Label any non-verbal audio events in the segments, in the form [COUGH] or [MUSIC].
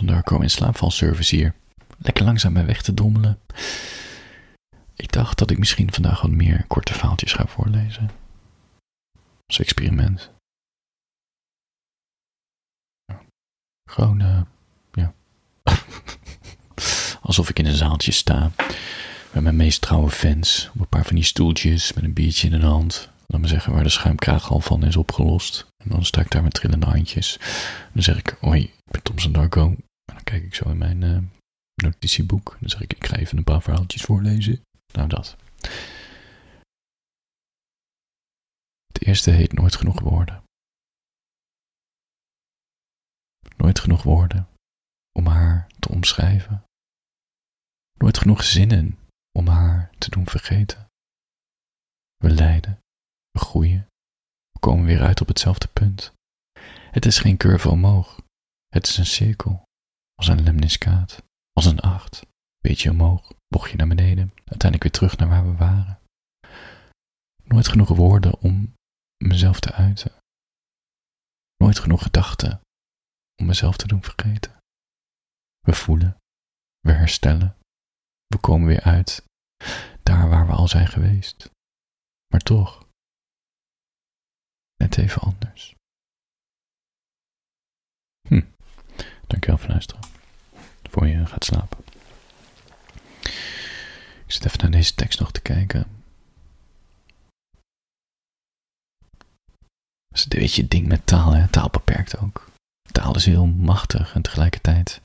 Thompson Darko in slaapvalservice hier. Lekker langzaam bij weg te dommelen. Ik dacht dat ik misschien vandaag wat meer korte verhaaltjes ga voorlezen. Als experiment. Gewoon, uh, ja. [LAUGHS] Alsof ik in een zaaltje sta. Met mijn meest trouwe fans. Op een paar van die stoeltjes met een biertje in de hand. Laat me zeggen waar de schuimkraag al van is opgelost. En dan sta ik daar met trillende handjes. En dan zeg ik, hoi, ik ben Thompson Darko. Dan kijk ik zo in mijn uh, notitieboek. Dan zeg ik, ik ga even een paar verhaaltjes voorlezen. Nou, dat. Het eerste heet Nooit genoeg woorden. Nooit genoeg woorden om haar te omschrijven. Nooit genoeg zinnen om haar te doen vergeten. We lijden, we groeien, we komen weer uit op hetzelfde punt. Het is geen curve omhoog, het is een cirkel, als een lemniscaat, als een acht. Beetje omhoog, bochtje naar beneden, uiteindelijk weer terug naar waar we waren. Nooit genoeg woorden om mezelf te uiten. Nooit genoeg gedachten om mezelf te doen vergeten. We voelen, we herstellen, we komen weer uit, daar waar we al zijn geweest. Maar toch, net even anders. Hm, dankjewel voor luisteren. Voor je gaat slapen. Ik zit even naar deze tekst nog te kijken. Dat is een beetje ding met taal, hè? Taal beperkt ook. Taal is heel machtig en tegelijkertijd.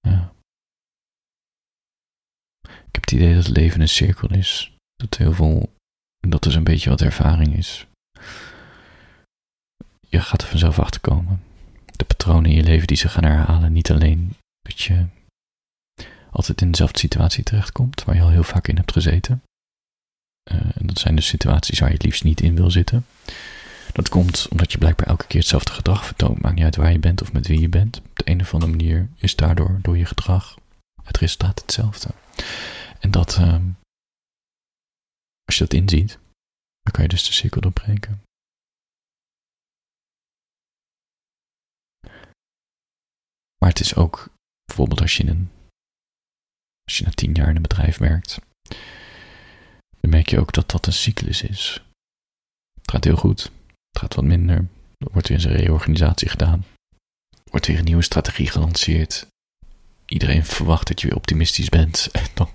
Ja. Ik heb het idee dat het leven een cirkel is. Dat heel veel. Dat is een beetje wat ervaring is. Je gaat er vanzelf achter komen. De patronen in je leven die ze gaan herhalen. Niet alleen dat je altijd in dezelfde situatie terechtkomt, waar je al heel vaak in hebt gezeten. Uh, en dat zijn dus situaties waar je het liefst niet in wil zitten. Dat komt omdat je blijkbaar elke keer hetzelfde gedrag vertoont. Maakt niet uit waar je bent of met wie je bent. Op de een of andere manier is daardoor, door je gedrag, het resultaat hetzelfde. En dat, uh, als je dat inziet, dan kan je dus de cirkel doorbreken. Maar het is ook, bijvoorbeeld als je een als je na tien jaar in een bedrijf werkt, dan merk je ook dat dat een cyclus is. Het gaat heel goed, het gaat wat minder. Er wordt weer een reorganisatie gedaan. Er wordt weer een nieuwe strategie gelanceerd. Iedereen verwacht dat je weer optimistisch bent. [LAUGHS] En dan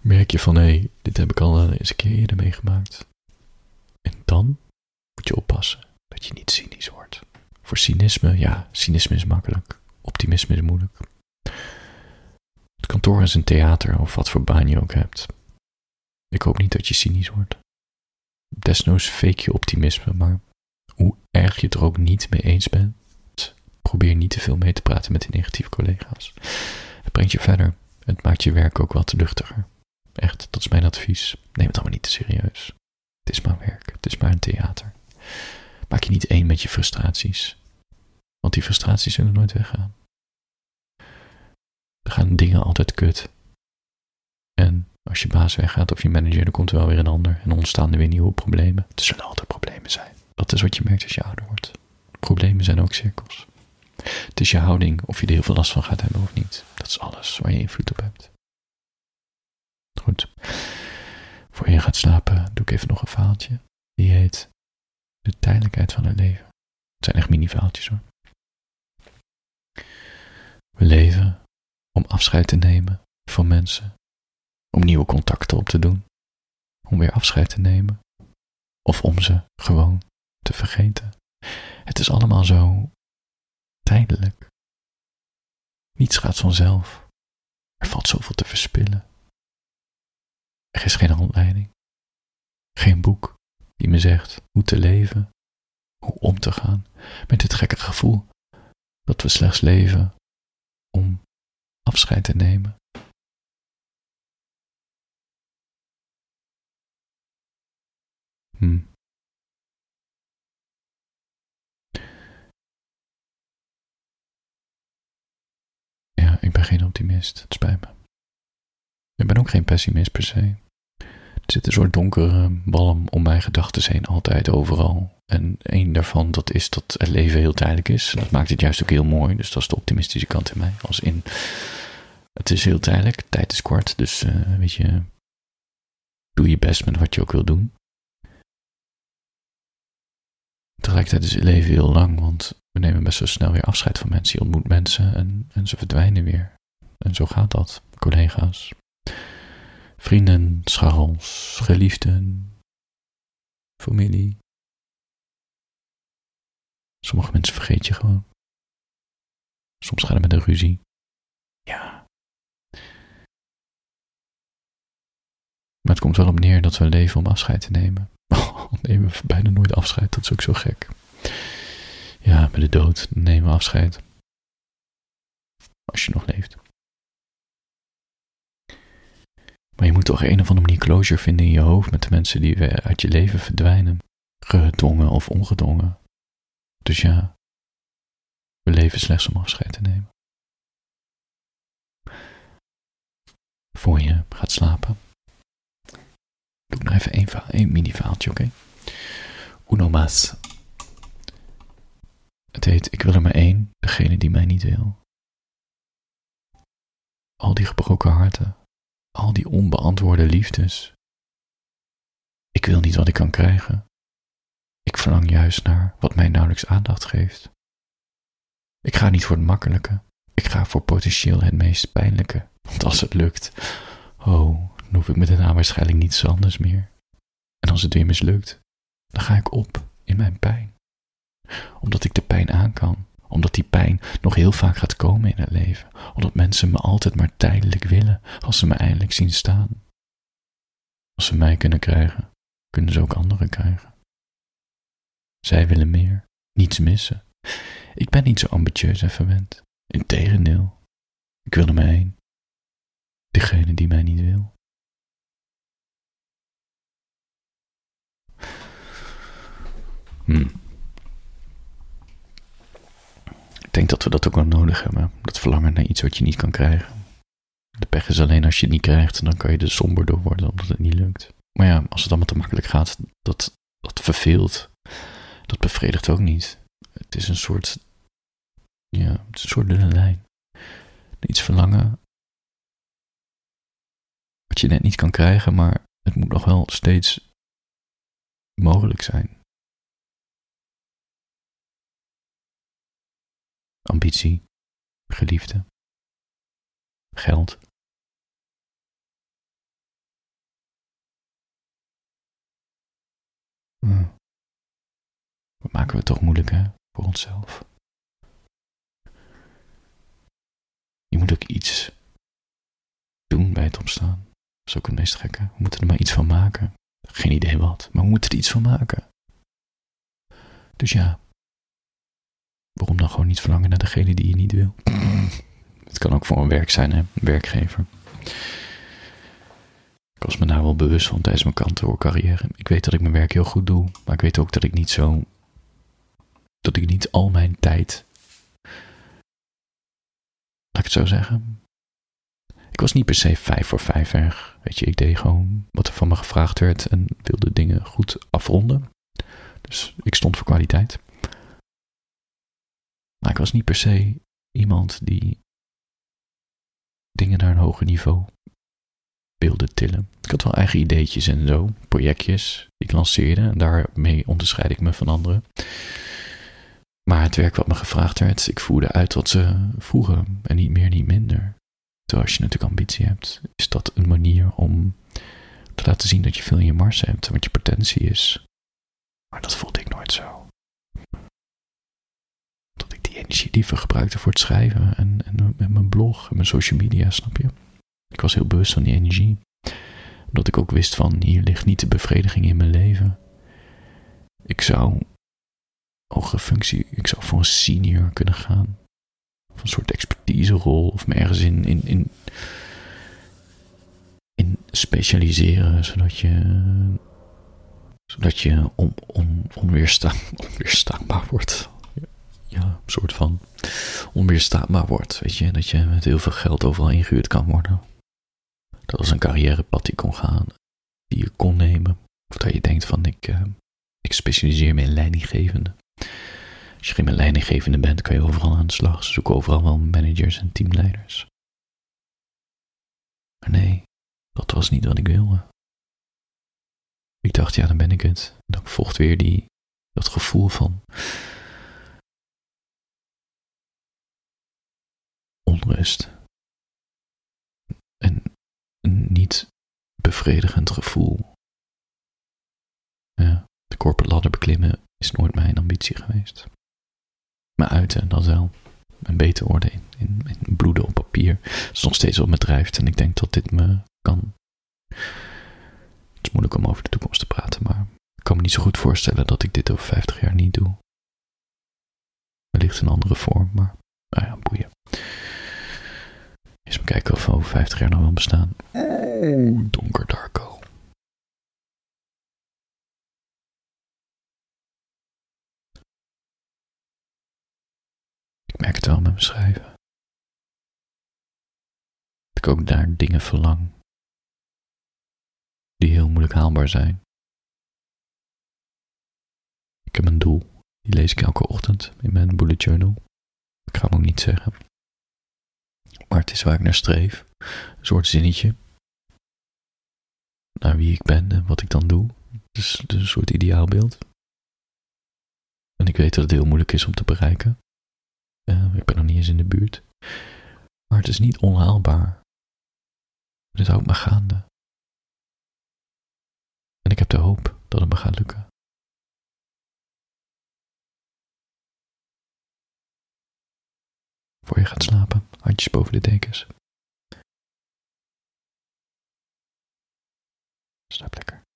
merk je van hé, hey, dit heb ik al eens een keer eerder meegemaakt. En dan moet je oppassen dat je niet cynisch wordt. Voor cynisme, ja, cynisme is makkelijk. Optimisme is moeilijk. Het kantoor is een theater of wat voor baan je ook hebt. Ik hoop niet dat je cynisch wordt. Desnoods fake je optimisme, maar hoe erg je het er ook niet mee eens bent, probeer niet te veel mee te praten met die negatieve collega's. Het brengt je verder. Het maakt je werk ook wat luchtiger. Echt, dat is mijn advies. Neem het allemaal niet te serieus. Het is maar werk, het is maar een theater. Maak je niet één met je frustraties. Want die frustraties zullen nooit weggaan. Er gaan dingen altijd kut. En als je baas weggaat of je manager, dan komt er wel weer een ander. En ontstaan er weer nieuwe problemen. Er zullen altijd problemen zijn. Dat is wat je merkt als je ouder wordt. Problemen zijn ook cirkels. Het is je houding of je er heel veel last van gaat hebben of niet. Dat is alles waar je invloed op hebt. Goed. Voor je gaat slapen doe ik even nog een verhaaltje. Die heet De tijdelijkheid van het leven. Het zijn echt mini-verhaaltjes hoor. We leven om afscheid te nemen van mensen, om nieuwe contacten op te doen, om weer afscheid te nemen, of om ze gewoon te vergeten. Het is allemaal zo tijdelijk. Niets gaat vanzelf. Er valt zoveel te verspillen. Er is geen handleiding, geen boek die me zegt hoe te leven, hoe om te gaan met dit gekke gevoel dat we slechts leven om afscheid te nemen. Hm. Ja, ik ben geen optimist, het spijt me. Ik ben ook geen pessimist per se. Zit een soort donkere walm om mijn gedachten heen, altijd, overal. En één daarvan, dat is dat het leven heel tijdelijk is. Dat maakt het juist ook heel mooi. Dus dat is de optimistische kant in mij. Als in, het is heel tijdelijk, tijd is kort. Dus uh, weet je, doe je best met wat je ook wil doen. Tegelijkertijd is het leven heel lang, want we nemen best wel snel weer afscheid van mensen. Je ontmoet mensen en, en ze verdwijnen weer. En zo gaat dat, collega's. Vrienden, scharrels, geliefden, familie. Sommige mensen vergeet je gewoon. Soms gaat het met een ruzie. Ja. Maar het komt wel op neer dat we leven om afscheid te nemen. [LAUGHS] Oh, nemen we bijna nooit afscheid, dat is ook zo gek. Ja, met de dood nemen we afscheid. Als je nog leeft. Maar je moet toch een of andere manier closure vinden in je hoofd met de mensen die uit je leven verdwijnen. Gedwongen of ongedwongen. Dus ja, we leven slechts om afscheid te nemen. Voor je gaat slapen. Doe ik nog even één, één mini-vaaltje, oké? Okay? Uno mas. Het heet Ik wil er maar één, degene die mij niet wil. Al die gebroken harten, al die onbeantwoorde liefdes. Ik wil niet wat ik kan krijgen. Ik verlang juist naar wat mij nauwelijks aandacht geeft. Ik ga niet voor het makkelijke, ik ga voor potentieel het meest pijnlijke, want als het lukt, oh, dan hoef ik met daarna waarschijnlijk niets anders meer. En als het weer mislukt, dan ga ik op in mijn pijn. Omdat ik de pijn aan kan, omdat die pijn nog heel vaak gaat komen in het leven, omdat mensen me altijd maar tijdelijk willen als ze me eindelijk zien staan. Als ze mij kunnen krijgen, kunnen ze ook anderen krijgen. Zij willen meer, niets missen. Ik ben niet zo ambitieus en verwend. Integendeel, ik wil er maar één. Degene die mij niet wil. Hmm. Ik denk dat dat ook wel nodig hebben. Dat verlangen naar iets wat je niet kan krijgen. De pech is alleen als je het niet krijgt, dan kan je er somber door worden omdat het niet lukt. Maar ja, als het allemaal te makkelijk gaat, dat, dat verveelt. Dat bevredigt ook niet. Het is een soort, ja, het is een soort dunne lijn. Iets verlangen wat je net niet kan krijgen, maar het moet nog wel steeds mogelijk zijn. Ambitie, geliefde, geld. Hm. Wat maken we het toch moeilijk, hè, voor onszelf? Je moet ook iets doen bij het opstaan. Dat is ook het meest gekke. We moeten er maar iets van maken. Geen idee wat, maar we moeten er iets van maken. Dus ja, Waarom dan gewoon niet verlangen naar degene die je niet wil? [LAUGHS] Het kan ook voor een werk zijn, hè? Werkgever. Ik was me daar wel bewust van tijdens mijn kantoorcarrière. Ik weet dat ik mijn werk heel goed doe, maar ik weet ook dat ik niet zo. dat ik niet al mijn tijd. Laat ik het zo zeggen. Ik was niet per se vijf voor vijf erg. Weet je, ik deed gewoon wat er van me gevraagd werd en wilde dingen goed afronden. Dus ik stond voor kwaliteit. Maar ik was niet per se iemand die dingen naar een hoger niveau wilde tillen. Ik had wel eigen ideetjes en zo, projectjes die ik lanceerde en daarmee onderscheid ik me van anderen. Maar het werk wat me gevraagd werd, ik voerde uit wat ze vroegen en niet meer, niet minder. Terwijl als je natuurlijk ambitie hebt, is dat een manier om te laten zien dat je veel in je mars hebt, wat je potentie is. Maar dat voelde ik nooit zo die energie liever gebruikte voor het schrijven en, en mijn blog en mijn social media, snap je? Ik was heel bewust van die energie. Omdat ik ook wist van hier ligt niet de bevrediging in mijn leven. Ik zou hogere functie, ik zou voor een senior kunnen gaan. Of een soort expertiserol of me ergens in, in, in, in specialiseren, zodat je zodat je on, on, onweersta, [LAUGHS] onweerstaanbaar wordt ja, een soort van onweerstaanbaar wordt. Weet je, dat je met heel veel geld overal ingehuurd kan worden. Dat was een carrièrepad die kon gaan. die je kon nemen. Of dat je denkt van ik, uh, ik specialiseer me in leidinggevende. Als je geen leidinggevende bent, kan je overal aan de slag. Ze zoeken overal wel managers en teamleiders. Maar nee, dat was niet wat ik wilde. Ik dacht, ja, dan ben ik het. Dan volgt weer die, dat gevoel van onrust. En een niet bevredigend gevoel. Ja, de corporate ladder beklimmen is nooit mijn ambitie geweest. Maar uiten, dat wel. En beter worden in, in, bloeden op papier. Dat is nog steeds wat me drijft. En ik denk dat dit me kan. Het is moeilijk om over de toekomst te praten, maar ik kan me niet zo goed voorstellen dat ik dit over 50 jaar niet doe. Wellicht een andere vorm, maar nou ja, boeien. Eens maar kijken of we over 50 jaar nog wel bestaan. Oh, donker Darko. Ik merk het wel met mijn schrijven. Dat ik ook daar dingen verlang. Die heel moeilijk haalbaar zijn. Ik heb een doel. Die lees ik elke ochtend in mijn bullet journal. Ik ga hem ook niet zeggen. Maar het is waar ik naar streef. Een soort zinnetje. Naar wie ik ben en wat ik dan doe. Dus, dus een soort ideaalbeeld. En ik weet dat het heel moeilijk is om te bereiken. Uh, ik ben nog niet eens in de buurt. Maar het is niet onhaalbaar. Dit houdt me gaande. En ik heb de hoop dat het me gaat lukken. Voor je gaat slapen, boven de dekens. Slaap lekker.